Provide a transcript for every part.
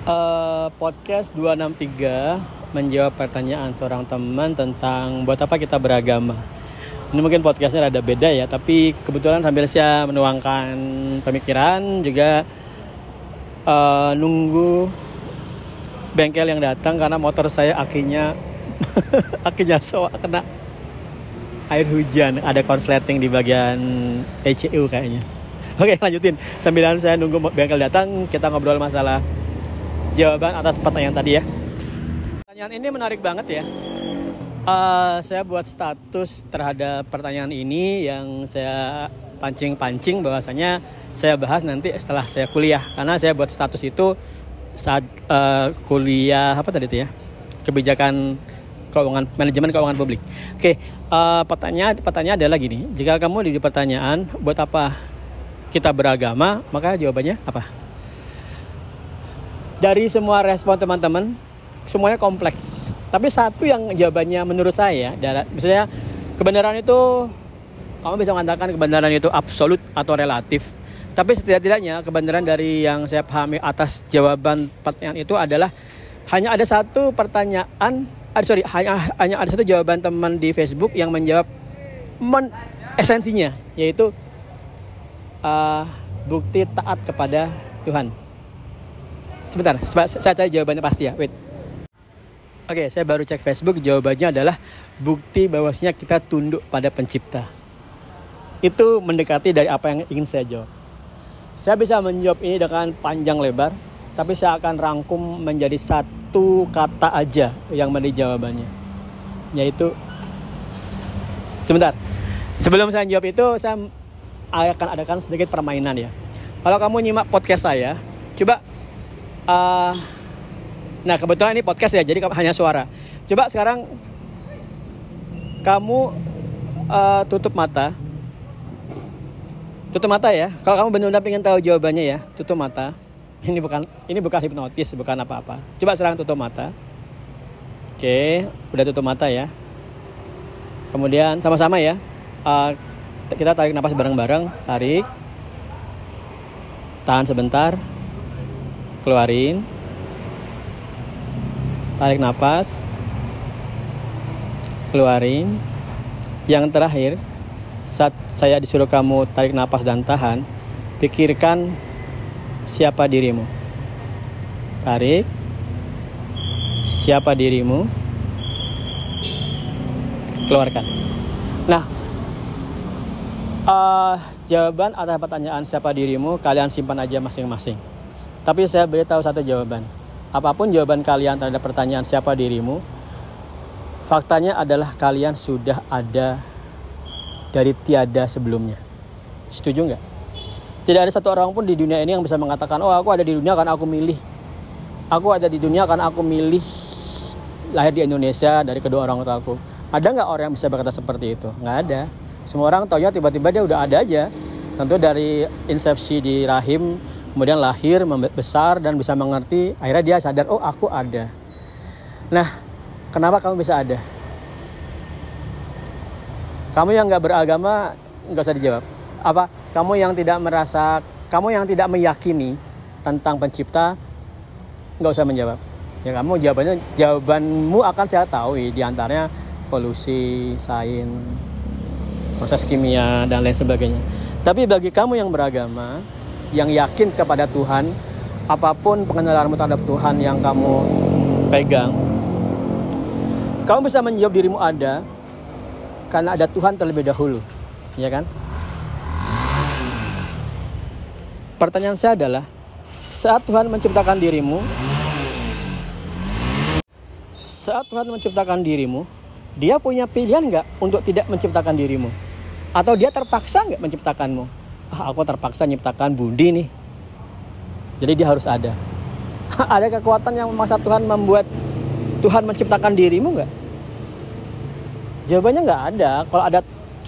Eh, podcast 263 menjawab pertanyaan seorang teman tentang buat apa kita beragama. Ini mungkin podcastnya ada beda ya, tapi kebetulan sambil saya menuangkan pemikiran juga eh, nunggu bengkel yang datang karena motor saya akinya akinya so kena air hujan ada korsleting di bagian ECU kayaknya. Oke lanjutin sambilan saya nunggu bengkel datang kita ngobrol masalah jawaban atas pertanyaan tadi ya. Pertanyaan ini menarik banget ya. Uh, saya buat status terhadap pertanyaan ini yang saya pancing-pancing bahwasanya saya bahas nanti setelah saya kuliah karena saya buat status itu saat uh, kuliah apa tadi itu ya kebijakan keuangan manajemen keuangan publik. Oke, uh, pertanyaan pertanyaan adalah gini, jika kamu di pertanyaan buat apa kita beragama, maka jawabannya apa? Dari semua respon teman-teman, semuanya kompleks. Tapi satu yang jawabannya menurut saya, misalnya kebenaran itu kamu bisa mengatakan kebenaran itu absolut atau relatif. Tapi setidak-tidaknya kebenaran dari yang saya pahami atas jawaban pertanyaan itu adalah hanya ada satu pertanyaan, ah, sorry, hanya hanya ada satu jawaban teman di Facebook yang menjawab men esensinya, yaitu uh, bukti taat kepada Tuhan? Sebentar, saya cari jawabannya pasti ya. Wait. Oke, saya baru cek Facebook. Jawabannya adalah bukti bahwasanya kita tunduk pada pencipta. Itu mendekati dari apa yang ingin saya jawab. Saya bisa menjawab ini dengan panjang lebar, tapi saya akan rangkum menjadi satu kata aja yang menjadi jawabannya. Yaitu Sebentar. Sebelum saya jawab itu, saya akan adakan sedikit permainan ya. Kalau kamu nyimak podcast saya, coba uh, nah kebetulan ini podcast ya, jadi hanya suara. Coba sekarang kamu uh, tutup mata, tutup mata ya. Kalau kamu benar-benar ingin tahu jawabannya ya, tutup mata. Ini bukan ini bukan hipnotis, bukan apa-apa. Coba sekarang tutup mata. Oke, udah tutup mata ya. Kemudian sama-sama ya. Uh, kita tarik nafas bareng-bareng tarik tahan sebentar keluarin. Tarik nafas keluarin. Yang terakhir saat saya disuruh kamu tarik nafas dan tahan pikirkan siapa dirimu. Tarik. Siapa dirimu? Keluarkan. Nah Uh, jawaban atas pertanyaan siapa dirimu kalian simpan aja masing-masing. Tapi saya beritahu satu jawaban. Apa pun jawaban kalian terhadap pertanyaan siapa dirimu, faktanya adalah kalian sudah ada dari tiada sebelumnya. Setuju nggak? Tidak ada satu orang pun di dunia ini yang bisa mengatakan, oh aku ada di dunia karena aku milih. Aku ada di dunia karena aku milih lahir di Indonesia dari kedua orang tua aku. Ada nggak orang yang bisa berkata seperti itu? Nggak ada semua orang taunya tiba-tiba dia udah ada aja tentu dari insepsi di rahim kemudian lahir membesar dan bisa mengerti. Akhirnya dia sadar oh aku ada. Nah kenapa kamu bisa ada? Kamu yang nggak beragama nggak usah dijawab. Apa? Kamu yang tidak merasa kamu yang tidak meyakini tentang pencipta nggak usah menjawab. Ya kamu jawabannya jawabanmu akan saya tahu di antaranya evolusi sains proses kimia dan lain sebagainya. Tapi bagi kamu yang beragama, yang yakin kepada Tuhan, apa pun pengenalanmu terhadap Tuhan yang kamu pegang, kamu bisa menjawab dirimu ada karena ada Tuhan terlebih dahulu, ya kan? Pertanyaan saya adalah, saat Tuhan menciptakan dirimu, saat Tuhan menciptakan dirimu, dia punya pilihan nggak untuk tidak menciptakan dirimu? Atau dia terpaksa nggak menciptakanmu? Ah, aku terpaksa menciptakan Budi nih. Jadi dia harus ada. ada kekuatan yang memaksa Tuhan membuat Tuhan menciptakan dirimu nggak? Jawabannya nggak ada. Kalau ada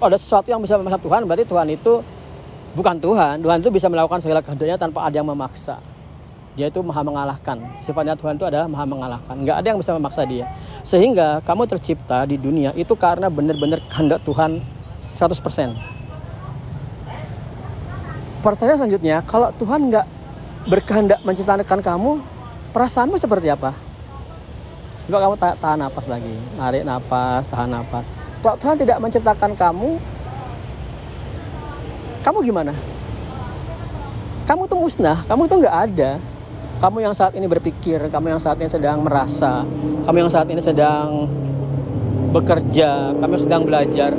ada sesuatu yang bisa memaksa Tuhan, berarti Tuhan itu bukan Tuhan. Tuhan itu bisa melakukan segala kehendaknya tanpa ada yang memaksa. Dia itu maha mengalahkan. Sifatnya Tuhan itu adalah maha mengalahkan. Nggak ada yang bisa memaksa dia. Sehingga kamu tercipta di dunia itu karena benar-benar kehendak Tuhan 100%. Pertanyaan selanjutnya, kalau Tuhan nggak berkehendak menciptakan kamu, Perasaanmu seperti apa? Coba kamu tahan napas lagi, narik napas, tahan napas. Kalau Tuhan tidak menciptakan kamu, kamu gimana? Kamu tuh musnah, kamu tuh nggak ada. Kamu yang saat ini berpikir, kamu yang saat ini sedang merasa, kamu yang saat ini sedang bekerja, kamu sedang belajar.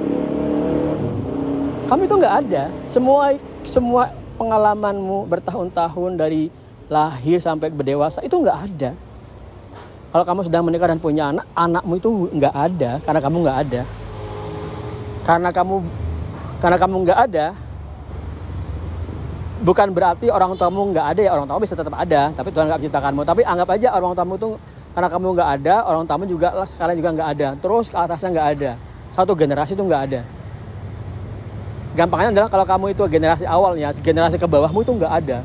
Kamu itu nggak ada. Semua semua pengalamanmu bertahun-tahun dari lahir sampai berdewasa itu nggak ada. Kalau kamu sudah menikah dan punya anak, anakmu itu nggak ada karena kamu nggak ada. Karena kamu karena kamu nggak ada, bukan berarti orang tuamu nggak ada ya orang tuamu bisa tetap ada, tapi Tuhan nggak menciptakanmu. Tapi anggap aja orang tuamu itu karena kamu nggak ada, orang tamu juga sekalian juga nggak ada. Terus ke atasnya nggak ada. Satu generasi itu nggak ada gampangnya adalah kalau kamu itu generasi awalnya generasi ke bawahmu itu nggak ada.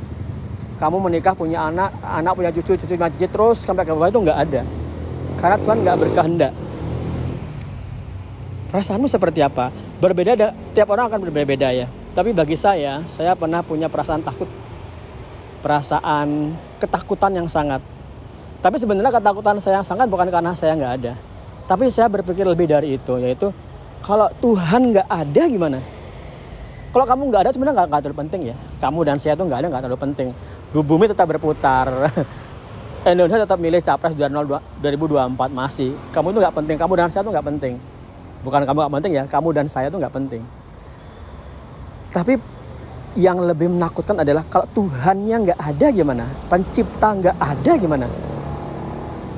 Kamu menikah punya anak anak punya cucu cucu punya cucu terus sampai ke bawah itu nggak ada. Karena Tuhan nggak berkehendak. Perasaanmu seperti apa? Berbeda ada tiap orang akan berbeda-beda ya. Tapi bagi saya saya pernah punya perasaan takut. Perasaan ketakutan yang sangat. Tapi sebenarnya ketakutan saya yang sangat bukan karena saya nggak ada. Tapi saya berpikir lebih dari itu yaitu kalau Tuhan nggak ada gimana kalau kamu nggak ada sebenarnya nggak terlalu penting ya. Kamu dan saya tuh nggak ada nggak terlalu penting. Bumi tetap berputar. Indonesia tetap milih capres 2024 masih. Kamu itu nggak penting kamu dan saya tuh nggak penting. Bukan kamu nggak penting ya kamu dan saya tuh nggak penting. Tapi yang lebih menakutkan adalah kalau Tuhannya nggak ada gimana? Pencipta nggak ada gimana?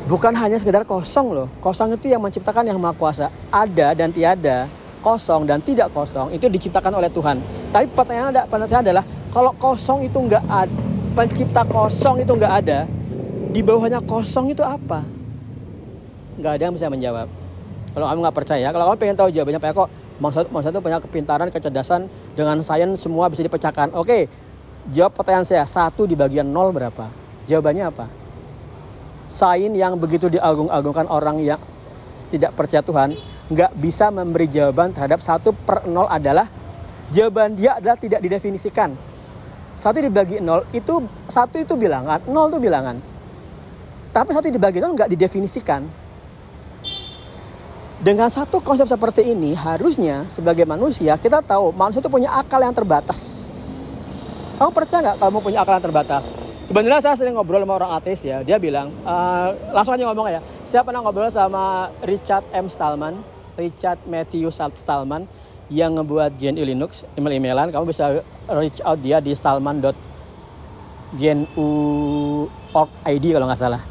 Bukan hanya sekedar kosong loh. Kosong itu yang menciptakan yang maha kuasa. Ada dan tiada kosong dan tidak kosong itu diciptakan oleh Tuhan. Tapi pertanyaan ada pertanyaan adalah kalau kosong itu nggak ada, pencipta kosong itu nggak ada, di bawahnya kosong itu apa? Nggak ada yang bisa menjawab. Kalau kamu nggak percaya, kalau kamu pengen tahu jawabannya, Pak kok maksud maksud itu punya kepintaran, kecerdasan dengan sains semua bisa dipecahkan. Oke, jawab pertanyaan saya satu di bagian nol berapa? Jawabannya apa? Sains yang begitu diagung-agungkan orang yang tidak percaya Tuhan nggak bisa memberi jawaban terhadap satu per nol adalah jawaban dia adalah tidak didefinisikan. Satu dibagi nol itu satu itu bilangan, nol itu bilangan. Tapi satu dibagi nol nggak didefinisikan. Dengan satu konsep seperti ini harusnya sebagai manusia kita tahu manusia itu punya akal yang terbatas. Kamu percaya nggak kamu punya akal yang terbatas? Sebenarnya saya sering ngobrol sama orang ateis ya, dia bilang, uh, langsung aja ngomong ya, saya pernah ngobrol sama Richard M. Stallman, Richard Matthew Stallman yang ngebuat GNU Linux email-emailan. Kamu bisa reach out dia di stallman.gnu.org.id kalau nggak salah.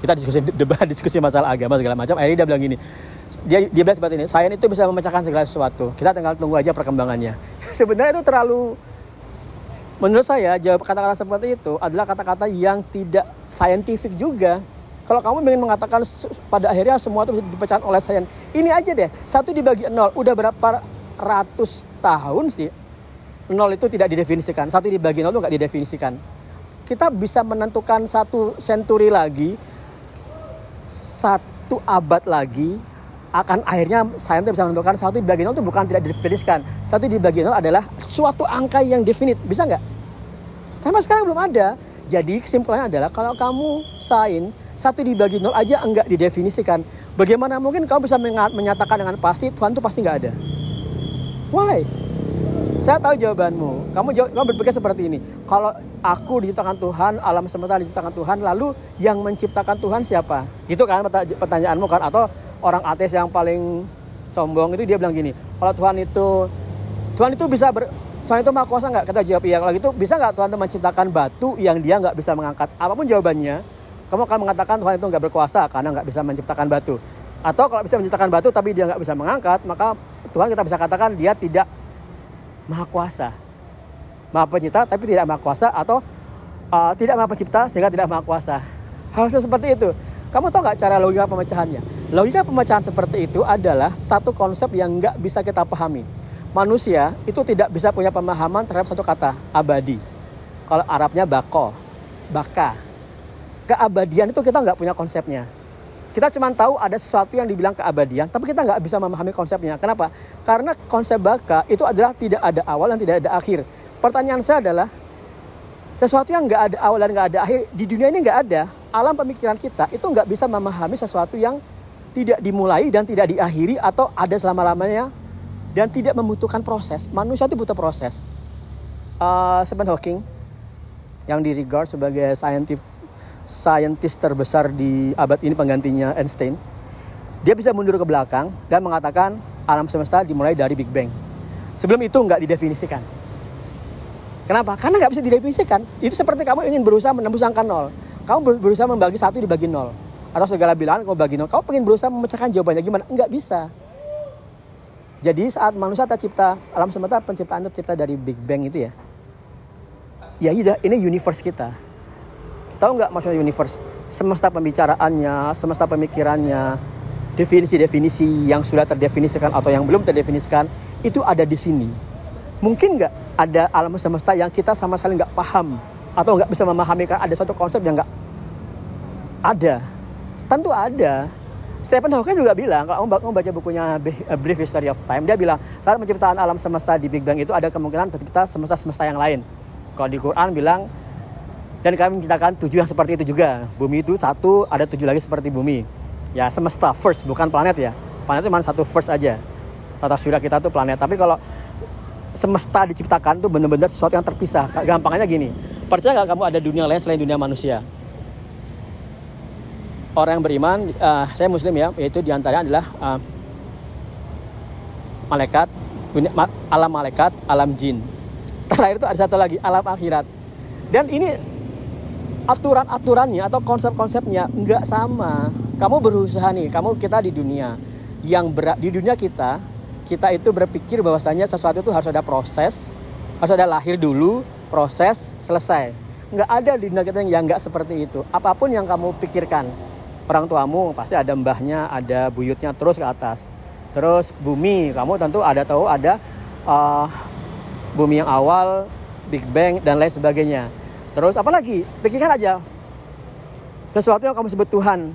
Kita diskusi debat diskusi masalah agama segala macam. Akhirnya dia bilang gini dia dia bilang seperti ini sains itu bisa memecahkan segala sesuatu. Kita tinggal tunggu aja perkembangannya. Sebenarnya itu terlalu menurut saya jawab kata-kata seperti itu adalah kata-kata yang tidak saintifik juga kalau kamu ingin mengatakan pada akhirnya semua itu bisa dipecahkan oleh sains, ini aja deh, satu dibagi nol, udah berapa ratus tahun sih nol itu tidak didefinisikan, satu dibagi nol itu nggak didefinisikan. Kita bisa menentukan satu senturi lagi, satu abad lagi, akan akhirnya sains bisa menentukan satu dibagi nol itu bukan tidak didefinisikan, satu dibagi nol adalah suatu angka yang definit, bisa nggak? Sampai sekarang belum ada. Jadi kesimpulannya adalah kalau kamu sains satu dibagi nol aja enggak didefinisikan. Bagaimana mungkin kamu bisa menyatakan dengan pasti Tuhan itu pasti nggak ada? Why? Saya tahu jawabanmu. Kamu jawab, kamu berpikir seperti ini. Kalau aku diciptakan Tuhan, alam semesta diciptakan Tuhan, lalu yang menciptakan Tuhan siapa? Itu kan pertanyaanmu kan? Atau orang ateis yang paling sombong itu dia bilang gini, kalau Tuhan itu Tuhan itu bisa ber, Tuhan itu maha kuasa nggak? Kita jawab iya. Kalau gitu bisa nggak Tuhan itu menciptakan batu yang dia nggak bisa mengangkat? Apa pun jawabannya, kamu akan mengatakan Tuhan itu nggak berkuasa karena nggak bisa menciptakan batu. Atau kalau bisa menciptakan batu tapi dia nggak bisa mengangkat, maka Tuhan kita bisa katakan dia tidak maha kuasa. Maha pencipta tapi tidak maha kuasa atau uh, tidak maha pencipta sehingga tidak maha kuasa. Hal seperti itu. Kamu tahu nggak cara logika pemecahannya? Logika pemecahan seperti itu adalah satu konsep yang nggak bisa kita pahami. Manusia itu tidak bisa punya pemahaman terhadap satu kata abadi. Kalau Arabnya bako, baka, keabadian itu kita nggak punya konsepnya. Kita cuma tahu ada sesuatu yang dibilang keabadian, tapi kita nggak bisa memahami konsepnya. Kenapa? Karena konsep baka itu adalah tidak ada awal dan tidak ada akhir. Pertanyaan saya adalah, sesuatu yang nggak ada awal dan nggak ada akhir di dunia ini nggak ada. alam pemikiran kita itu nggak bisa memahami sesuatu yang tidak dimulai dan tidak diakhiri atau ada selama-lamanya dan tidak membutuhkan proses. Manusia itu butuh proses. Uh, Stephen Hawking yang di regard sebagai scientist scientist terbesar di abad ini penggantinya Einstein, dia bisa mundur ke belakang dan mengatakan alam semesta dimulai dari Big Bang. Sebelum itu nggak didefinisikan. Kenapa? Karena nggak bisa didefinisikan. Itu seperti kamu ingin berusaha menembus angka nol. Kamu berusaha membagi satu dibagi nol atau segala bilangan kamu bagi nol. Kamu pengen berusaha memecahkan jawabannya gimana? Enggak bisa. Jadi saat manusia tercipta, alam semesta penciptaan tercipta dari Big Bang itu ya. Ya ini universe kita. Tahu nggak maksudnya universe? Semesta pembicaraannya, semesta pemikirannya, definisi-definisi yang sudah terdefinisikan atau yang belum terdefinisikan itu ada di sini. Mungkin nggak ada alam semesta yang kita sama sekali nggak paham atau nggak bisa memahami kan ada satu konsep yang nggak ada Tentu ada. Stephen Hawking juga bilang, kalau kamu baca bukunya A Brief History of Time, dia bilang saat penciptaan alam semesta di Big Bang itu ada kemungkinan tercipta semesta-semesta yang lain. Kalau di Quran bilang, dan kami menciptakan tujuh yang seperti itu juga. Bumi itu satu, ada tujuh lagi seperti bumi. Ya semesta first, bukan planet ya. Planet itu cuma satu first aja. Tata surya kita tuh planet. Tapi kalau semesta diciptakan tuh benar-benar sesuatu yang terpisah. Gampangnya gini, percaya nggak kamu ada dunia lain selain dunia manusia? orang yang beriman, uh, saya muslim ya, yaitu di antaranya adalah uh, malaikat, alam malaikat, alam jin. Terakhir itu ada satu lagi, alam akhirat. Dan ini aturan-aturannya atau konsep-konsepnya nggak sama. Kamu berusaha nih, kamu kita di dunia yang ber, di dunia kita, kita itu berpikir bahwasanya sesuatu itu harus ada proses, harus ada lahir dulu, proses, selesai. Nggak ada di dunia kita yang nggak seperti itu. Apa pun yang kamu pikirkan, orang tuamu pasti ada mbahnya, ada buyutnya terus ke atas. Terus bumi, kamu tentu ada tahu ada uh, bumi yang awal, Big Bang dan lain sebagainya. Terus apalagi? Pikirkan aja sesuatu yang kamu sebut Tuhan.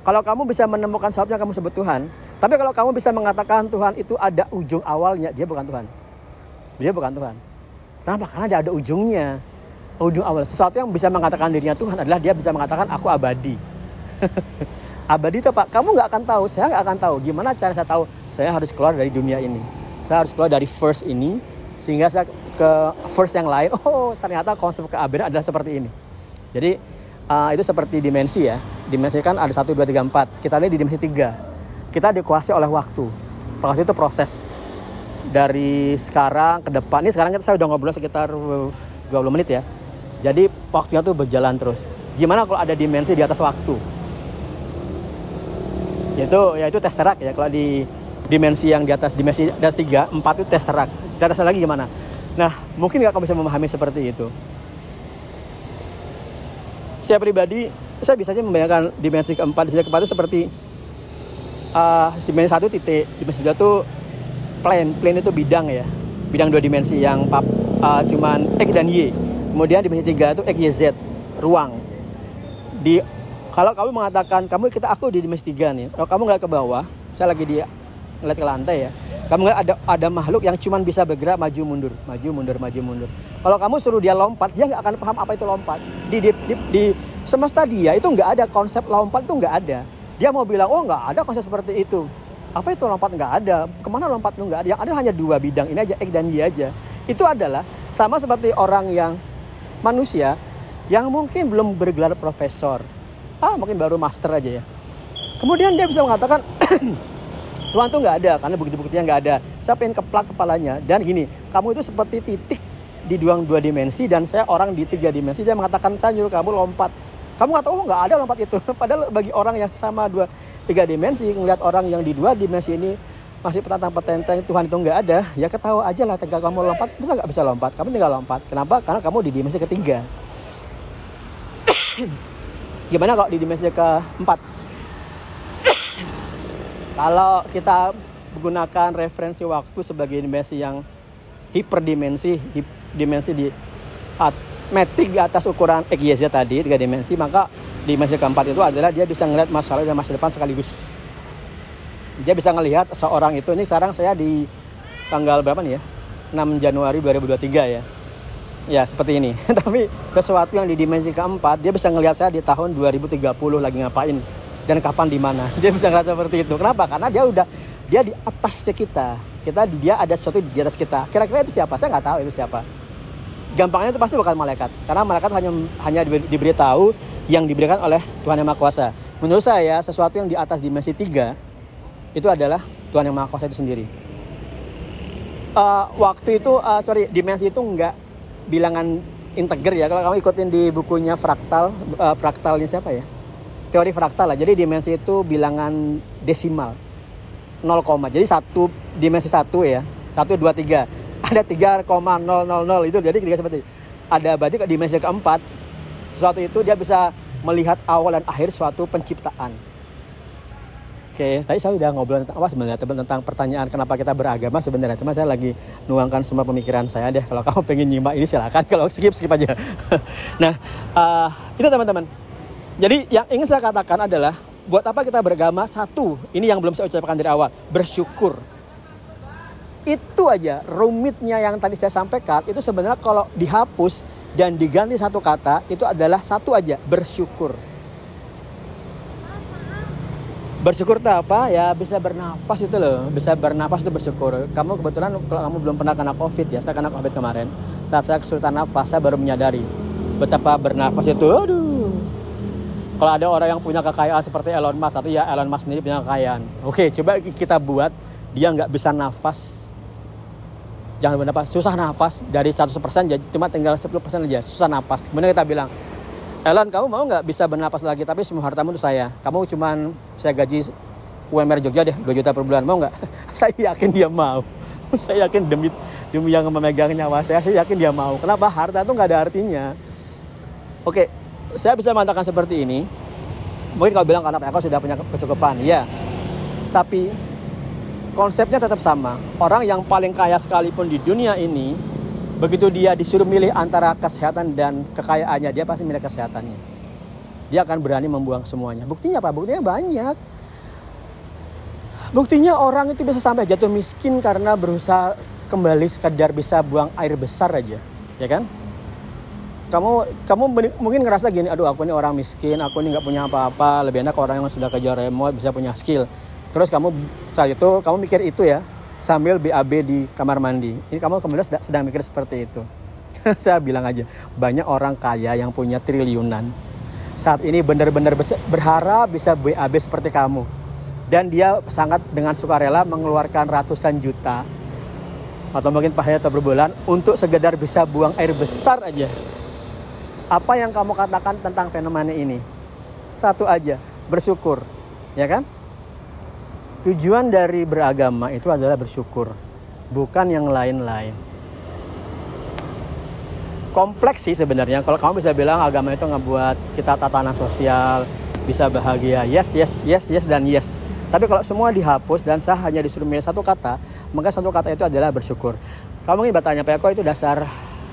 Kalau kamu bisa menemukan sesuatu yang kamu sebut Tuhan, tapi kalau kamu bisa mengatakan Tuhan itu ada ujung awalnya, dia bukan Tuhan. Dia bukan Tuhan. Kenapa? Karena dia ada ujungnya. Ujung awal. Sesuatu yang bisa mengatakan dirinya Tuhan adalah dia bisa mengatakan aku abadi. abadi itu pak kamu nggak akan tahu saya nggak akan tahu gimana cara saya tahu saya harus keluar dari dunia ini saya harus keluar dari first ini sehingga saya ke first yang lain. Oh ternyata konsep keabadian adalah seperti ini. Jadi uh, itu seperti dimensi ya. Dimensi kan ada satu dua tiga empat. Kita ini di dimensi tiga. Kita dikuasai oleh waktu. Waktu itu proses. Dari sekarang ke depan. Ini sekarang kita saya udah ngobrol sekitar 20 menit ya. Jadi waktunya tuh berjalan terus. Gimana kalau ada dimensi di atas waktu? Yaitu yaitu tesseract ya. Kalau di dimensi yang di atas dimensi di atas tiga empat itu tesseract di atas lagi gimana nah mungkin kamu bisa memahami seperti itu. Saya pribadi saya bisa aja membayangkan dimensi keempat dimensi keempat itu seperti uh, dimensi satu titik dimensi dua itu plane plane itu bidang ya. Bidang dua dimensi yang pap, uh, cuman x dan y. Kemudian dimensi tiga itu x y z ruang. Di kalau kamu mengatakan kamu kita aku di dimensi tiga nih. Kalau kamu nggak ke bawah saya lagi di ngeliat ke lantai ya kamu nggak ada ada makhluk yang cuma bisa bergerak maju mundur maju mundur maju mundur. Kalau kamu suruh dia lompat dia nggak akan paham apa itu lompat. Di di, di, di semesta dia itu nggak ada konsep lompat itu nggak ada. Dia mau bilang oh nggak ada konsep seperti itu. Apa itu lompat? Nggak ada. Ke mana lompat itu nggak ada? Yang ada hanya dua bidang ini aja X dan Y aja. Itu adalah sama seperti orang yang manusia yang mungkin belum bergelar profesor. Ah mungkin baru master aja ya. Kemudian dia bisa mengatakan Tuhan tuh nggak ada karena bukti-buktinya nggak ada. Saya pengen keplak kepalanya dan gini kamu itu seperti titik di dua dua dimensi dan saya orang di tiga dimensi. Dia mengatakan saya nyuruh kamu lompat. Kamu nggak tahu oh nggak ada lompat itu. Padahal bagi orang yang sama dua tiga dimensi ngelihat orang yang di dua dimensi ini masih petantang petenteng Tuhan itu nggak ada. Ya ketawa aja lah tinggal kamu lompat. Bisa nggak bisa lompat? Kamu tinggal lompat. Kenapa? Karena kamu di dimensi ketiga. Gimana kalau di dimensi keempat? Kalau kita menggunakan referensi waktu sebagai dimensi yang hiperdimensi, hip, dimensi di at, metrik di atas ukuran X, Y, Z tadi, tiga dimensi, maka dimensi keempat itu adalah dia bisa melihat masa lalu dan masa depan sekaligus. Dia bisa melihat seorang itu, ini sekarang saya di tanggal berapa nih ya? 6 Januari 2023 ya. ya seperti ini tapi sesuatu yang di dimensi keempat dia bisa ngelihat saya di tahun 2030 lagi ngapain dan kapan di mana. Dia bisa ngeliat seperti itu. Kenapa? Karena dia udah dia di atasnya kita. Kita dia ada sesuatu di atas kita. Kira-kira itu siapa? Saya nggak tahu itu siapa. Gampangnya itu pasti bukan malaikat. Karena malaikat hanya hanya diberitahu yang diberikan oleh Tuhan yang Maha Kuasa. Menurut saya sesuatu yang di atas dimensi tiga itu adalah Tuhan yang Maha Kuasa itu sendiri. Uh, waktu itu uh, sorry dimensi itu nggak bilangan integer ya. Kalau kamu ikutin di bukunya fraktal uh, fraktalnya siapa ya teori fraktal lah jadi dimensi itu bilangan desimal 0, jadi satu dimensi satu ya satu dua tiga ada 3,000 itu jadi tiga seperti ada berarti ke dimensi keempat sesuatu itu dia bisa melihat awal dan akhir suatu penciptaan Oke, tadi saya udah ngobrol tentang apa sebenarnya tentang pertanyaan kenapa kita beragama sebenarnya. Cuma saya lagi nuangkan semua pemikiran saya deh. Kalau kamu pengen nyimak ini silakan. Kalau skip skip aja. nah, uh, itu teman-teman. Jadi yang ingin saya katakan adalah buat apa kita beragama? Satu, ini yang belum saya ucapkan dari awal, bersyukur. Itu aja rumitnya yang tadi saya sampaikan itu sebenarnya kalau dihapus dan diganti satu kata itu adalah satu aja, bersyukur. Bersyukur itu apa? Ya bisa bernafas itu loh, bisa bernafas itu bersyukur. Kamu kebetulan kalau kamu belum pernah kena covid ya, saya kena covid kemarin. Saat saya kesulitan nafas, saya baru menyadari betapa bernafas itu, aduh, kalau ada orang yang punya kekayaan seperti Elon Musk atau ya Elon Musk sendiri punya kekayaan. Oke coba kita buat dia nggak bisa nafas. Jangan bernapas susah nafas. Dari 100% jadi cuma tinggal 10% aja susah nafas. Kemudian kita bilang Elon kamu mau nggak bisa bernapas lagi? Tapi semua hartamu itu saya. Kamu cuman saya gaji UMR Jogja deh 2 juta per bulan. Mau nggak? Saya yakin dia mau. Saya yakin demi demi yang memegang nyawa saya saya yakin dia mau. Kenapa? Harta itu nggak ada artinya. Oke saya bisa mengatakan seperti ini. Mungkin kau bilang karena aku sudah punya kecukupan, ya. Tapi konsepnya tetap sama. Orang yang paling kaya sekalipun di dunia ini, begitu dia disuruh milih antara kesehatan dan kekayaannya, dia pasti milih kesehatannya. Dia akan berani membuang semuanya. Buktinya apa? Buktinya banyak. Buktinya orang itu bisa sampai jatuh miskin karena berusaha kembali sekedar bisa buang air besar aja, ya kan? Kamu kamu mungkin ngerasa gini aduh aku ini orang miskin aku ini nggak punya apa-apa. Lebih enak orang yang sudah kerja remote bisa punya skill. Terus kamu saat itu kamu mikir itu ya sambil BAB di kamar mandi. Ini kamu kemudian sedang, sedang mikir seperti itu. Saya bilang aja banyak orang kaya yang punya triliunan. Saat ini benar-benar berharap bisa BAB seperti kamu. Dan dia sangat dengan sukarela mengeluarkan ratusan juta atau mungkin pakai atau berbulan untuk sekedar bisa buang air besar aja apa yang kamu katakan tentang fenomena ini? Satu aja, bersyukur. Ya kan? Tujuan dari beragama itu adalah bersyukur, bukan yang lain-lain. Kompleks sih sebenarnya. Kalau kamu bisa bilang agama itu ngebuat kita tatanan sosial, bisa bahagia. Yes, yes, yes, yes, dan yes. Tapi kalau semua dihapus dan sah hanya disuruh milih satu kata, maka satu kata itu adalah bersyukur. Kamu ingin bertanya, Pak Eko itu dasar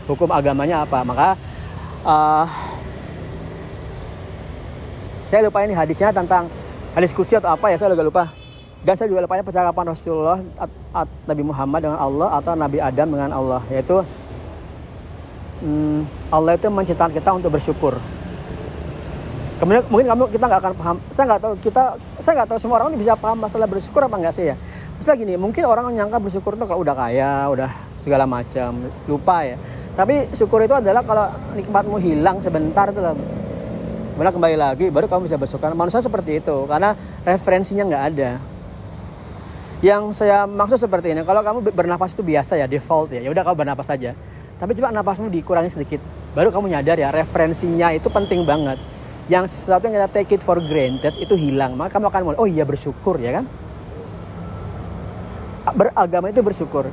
hukum agamanya apa? Maka uh, saya lupa ini hadisnya tentang hadis kursi atau apa ya saya juga lupa. Dan saya juga lupa percakapan Rasulullah at, Nabi Muhammad dengan Allah atau Nabi Adam dengan Allah yaitu hmm, Allah itu menciptakan kita untuk bersyukur. Kemudian mungkin kamu kita nggak akan paham. Saya nggak tahu kita saya nggak tahu semua orang ini bisa paham masalah bersyukur apa enggak sih ya. Misalnya gini mungkin orang nyangka bersyukur itu kalau udah kaya udah segala macam lupa ya tapi syukur itu adalah kalau nikmatmu hilang sebentar itu loh. Kemudian kembali lagi baru kamu bisa bersyukur. Manusia seperti itu karena referensinya nggak ada. Yang saya maksud seperti ini, kalau kamu bernafas itu biasa ya default ya, ya udah kamu bernafas saja. Tapi coba nafasmu dikurangi sedikit, baru kamu nyadar ya referensinya itu penting banget. Yang sesuatu yang kita take it for granted itu hilang, maka kamu akan mulai, oh iya bersyukur ya kan? Beragama itu bersyukur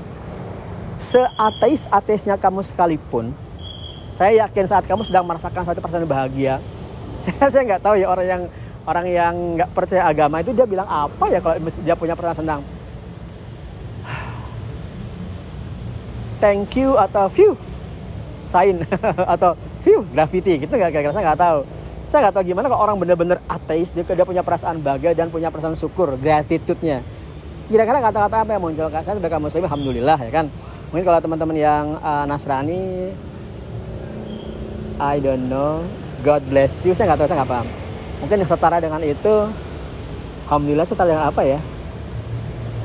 seateis-ateisnya kamu sekalipun, saya yakin saat kamu sedang merasakan satu persen bahagia, saya saya nggak tahu ya orang yang orang yang nggak percaya agama itu dia bilang apa ya kalau dia punya perasaan senang. Thank you atau view sign atau view graffiti gitu nggak kira-kira saya nggak tahu. Saya nggak tahu gimana kalau orang benar-benar ateis dia, dia punya perasaan bahagia dan punya perasaan syukur gratitude-nya. Kira-kira kata-kata apa yang muncul? Saya sebagai muslim alhamdulillah ya kan mungkin kalau teman-teman yang uh, Nasrani I don't know. God bless you. Saya nggak tahu saya nggak paham. Mungkin yang setara dengan itu Alhamdulillah setara dengan apa ya?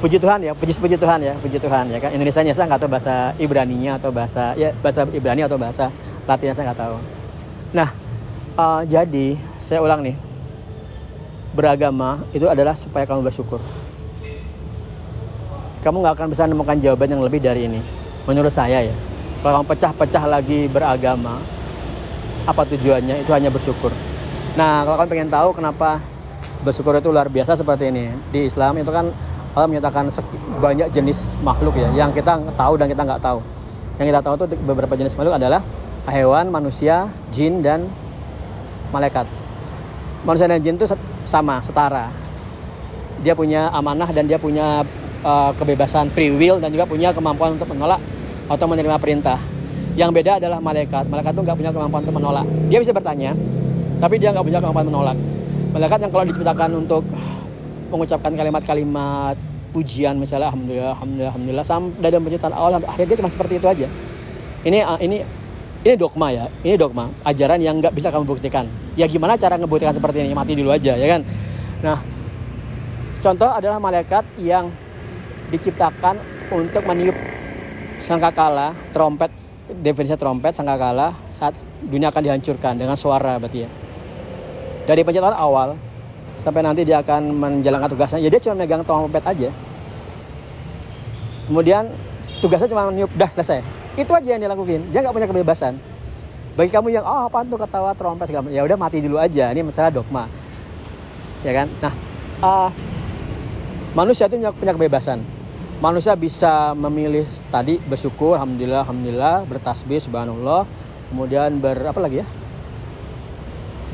Puji Tuhan ya puji puji Tuhan ya puji Tuhan ya kan. Indonesia nya saya nggak tahu bahasa Ibrani-nya atau bahasa ya bahasa Ibrani atau bahasa Latinnya saya nggak tahu. Nah uh, jadi saya ulang nih. Beragama itu adalah supaya kamu bersyukur. Kamu nggak akan bisa menemukan jawaban yang lebih dari ini menurut saya ya. Kalau pecah-pecah lagi beragama apa tujuannya? Itu hanya bersyukur. Nah kalau kamu pengen tahu kenapa bersyukur itu luar biasa seperti ini di Islam itu kan Allah menyatakan banyak jenis makhluk ya yang kita tahu dan kita nggak tahu. Yang kita tahu itu beberapa jenis makhluk adalah hewan manusia jin dan malaikat. Manusia dan jin itu sama setara. Dia punya amanah dan dia punya uh, kebebasan free will dan juga punya kemampuan untuk menolak atau menerima perintah. Yang beda adalah malaikat. Malaikat itu nggak punya kemampuan untuk menolak. Dia bisa bertanya, tapi dia nggak punya kemampuan menolak. Malaikat yang kalau diciptakan untuk mengucapkan kalimat-kalimat pujian misalnya alhamdulillah alhamdulillah alhamdulillah sampai dari penciptaan awal sampai akhir dia cuma seperti itu aja. Ini uh, ini ini dogma ya, ini dogma ajaran yang nggak bisa kamu buktikan. Ya gimana cara ngebuktikan seperti ini? Mati dulu aja ya kan. Nah, contoh adalah malaikat yang diciptakan untuk meniup sangkakala, trompet, definisi trompet sangkakala saat dunia akan dihancurkan dengan suara berarti ya. Dari penciptaan awal sampai nanti dia akan menjalankan tugasnya, ya dia cuma megang trompet aja. Kemudian tugasnya cuma meniup, dah selesai. Itu aja yang dia lakuin. Dia nggak punya kebebasan. Bagi kamu yang oh apa tuh ketawa trompet segala ya udah mati dulu aja. Ini masalah dogma. Ya kan? Nah, uh, manusia itu punya kebebasan manusia bisa memilih tadi bersyukur alhamdulillah alhamdulillah bertasbih subhanallah. Kemudian ber apa lagi ya?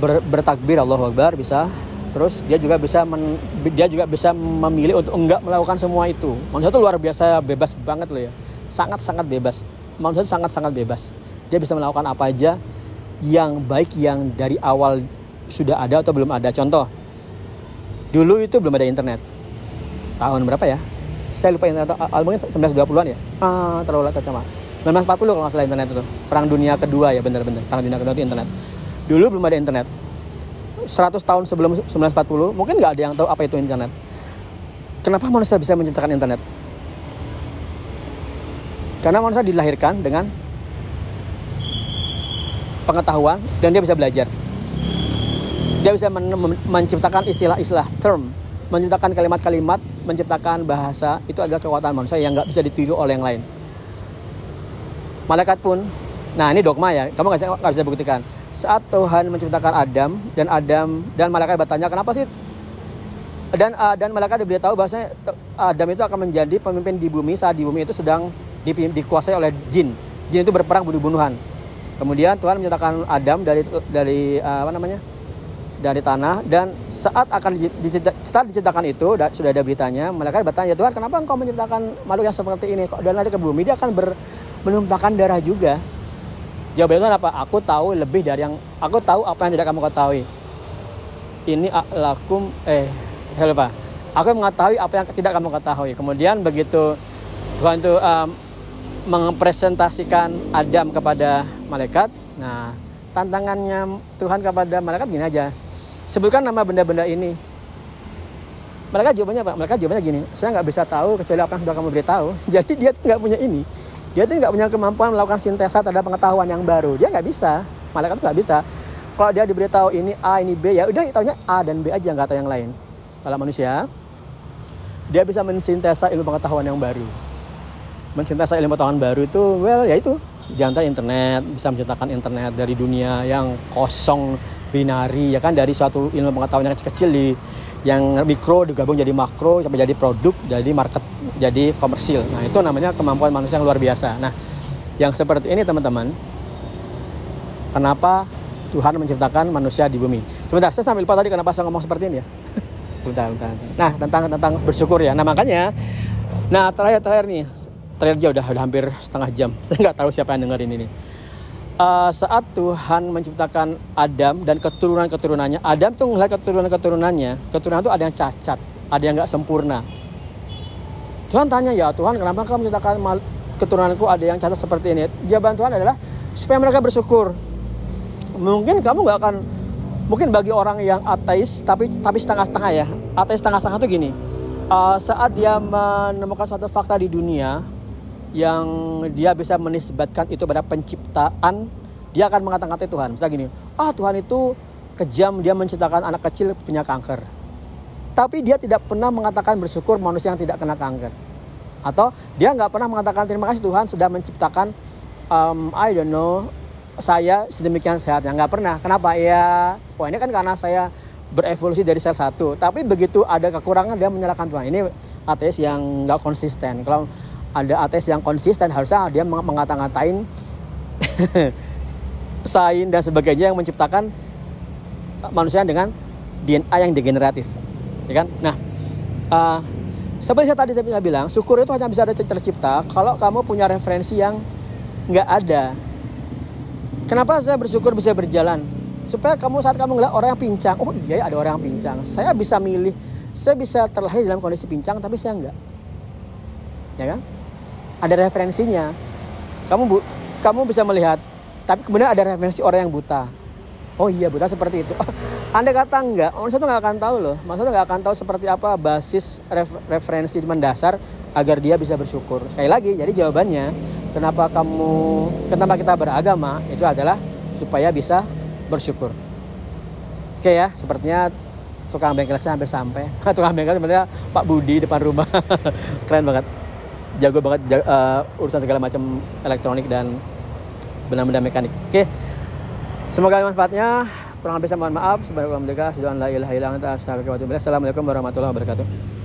Ber, bertakbir Allah Akbar bisa. Terus dia juga bisa men, dia juga bisa memilih untuk enggak melakukan semua itu. Manusia itu luar biasa bebas banget loh ya. Sangat sangat bebas. Manusia itu sangat sangat bebas. Dia bisa melakukan apa aja yang baik yang dari awal sudah ada atau belum ada. Contoh dulu itu belum ada internet. Tahun berapa ya saya lupa internet albumnya 1920-an ya? Ah. Terlalu lama sama 1940 kalau nggak salah internet itu. Perang dunia kedua ya bener-bener perang dunia kedua itu internet. Dulu belum ada internet. 100 tahun sebelum 1940 mungkin nggak ada yang tahu apa itu internet. Kenapa manusia bisa menciptakan internet? Karena manusia dilahirkan dengan pengetahuan dan dia bisa belajar. Dia bisa men menciptakan istilah-istilah term menciptakan kalimat-kalimat, menciptakan bahasa itu adalah kekuatan manusia yang nggak bisa ditiru oleh yang lain. Malaikat pun, nah ini dogma ya, kamu nggak bisa buktikan. Saat Tuhan menciptakan Adam dan Adam dan malaikat bertanya kenapa sih dan uh, dan malaikat diberitahu bahwasanya Adam itu akan menjadi pemimpin di bumi saat di bumi itu sedang di, dikuasai oleh jin. Jin itu berperang bunuh-bunuhan. Kemudian Tuhan menyatakan Adam dari dari uh, apa namanya? Dari tanah dan saat akan saat diciptakan itu sudah ada beritanya mereka bertanya Tuhan kenapa engkau menciptakan makhluk yang seperti ini? Dan nanti ke bumi? Dia akan ber, menumpahkan darah juga. Jawabannya apa? Aku tahu lebih dari yang aku tahu apa yang tidak kamu ketahui. Ini lakum eh lupa aku mengetahui apa yang tidak kamu ketahui. Kemudian begitu Tuhan itu um, mempresentasikan Adam kepada malaikat. Nah tantangannya Tuhan kepada malaikat gini aja sebutkan nama benda-benda ini. Mereka jawabannya apa? Mereka jawabannya gini saya nggak bisa tahu kecuali apa yang sudah kamu beritahu. Jadi dia nggak punya ini. Dia tuh nggak punya kemampuan melakukan sintesa terhadap pengetahuan yang baru. Dia nggak bisa. Malaikat nggak bisa. Kalau dia diberitahu ini A ini B ya udah tahunya A dan B aja nggak tahu yang lain. Kalau manusia dia bisa mensintesa ilmu pengetahuan yang baru. Mensintesa ilmu pengetahuan baru itu well ya itu. Diantar internet bisa menciptakan internet dari dunia yang kosong binari ya kan? Dari suatu ilmu pengetahuan yang kecil-kecil di yang mikro digabung jadi makro sampai jadi produk jadi market jadi komersil. Nah itu namanya kemampuan manusia yang luar biasa. Nah yang seperti ini teman-teman kenapa Tuhan menciptakan manusia di bumi? Sebentar saya sambil lupa tadi kenapa saya ngomong seperti ini ya. Sebentar, sebentar. nah tentang tentang bersyukur ya. Nah makanya nah terakhir terakhir nih terakhir dia udah, udah hampir setengah jam. Saya nggak tahu siapa yang dengerin ini uh, saat Tuhan menciptakan Adam dan keturunan-keturunannya, Adam tuh ngeliat keturunan-keturunannya, keturunan itu ada yang cacat, ada yang nggak sempurna. Tuhan tanya ya Tuhan kenapa kamu menciptakan keturunanku ada yang cacat seperti ini? Jawaban Tuhan adalah supaya mereka bersyukur. mungkin kamu nggak akan mungkin bagi orang yang ateis tapi tapi setengah-setengah ya ateis setengah-setengah tuh gini uh, saat dia menemukan suatu fakta di dunia yang dia bisa menisbatkan itu pada penciptaan dia akan mengatakan Tuhan. Misalnya gini ah Tuhan itu kejam dia menciptakan anak kecil punya kanker. Tapi dia tidak pernah mengatakan bersyukur manusia yang tidak kena kanker. Atau dia nggak pernah mengatakan terima kasih Tuhan sudah menciptakan um, I don't know saya sedemikian sehatnya. Nggak pernah. Kenapa? Ya wah ini kan karena saya berevolusi dari sel satu. Tapi begitu ada kekurangan dia menyalahkan Tuhan. Ini ateis yang nggak konsisten. Kalau ada ateis yang konsisten harusnya dia mengata-ngatain sain dan sebagainya yang menciptakan manusia dengan DNA yang degeneratif ya kan? Nah uh, seperti saya tadi saya bilang syukur itu hanya bisa tercipta kalau kamu punya referensi yang nggak ada. Kenapa saya bersyukur bisa berjalan? Supaya kamu saat kamu ngeliat orang yang pincang oh iya ada orang yang pincang. Saya bisa milih saya bisa terlahir dalam kondisi pincang tapi saya enggak ya kan ada referensinya kamu bu kamu bisa melihat tapi kemudian ada referensi orang yang buta oh iya buta seperti itu anda kata enggak manusia itu nggak akan tahu loh maksudnya nggak akan tahu seperti apa basis ref, referensi mendasar agar dia bisa bersyukur sekali lagi jadi jawabannya kenapa kamu kenapa kita beragama itu adalah supaya bisa bersyukur. Oke ya, sepertinya tukang bengkelnya hampir sampai. tukang bengkel sebenarnya Pak Budi depan rumah. Keren banget. Jago banget jago, uh, eh, urusan segala macam elektronik dan benda-benda mekanik. Oke. Semoga manfaatnya. Kurang lebih saya mohon maaf. Sebagai Allah menjaga. Assalamualaikum warahmatullahi wabarakatuh.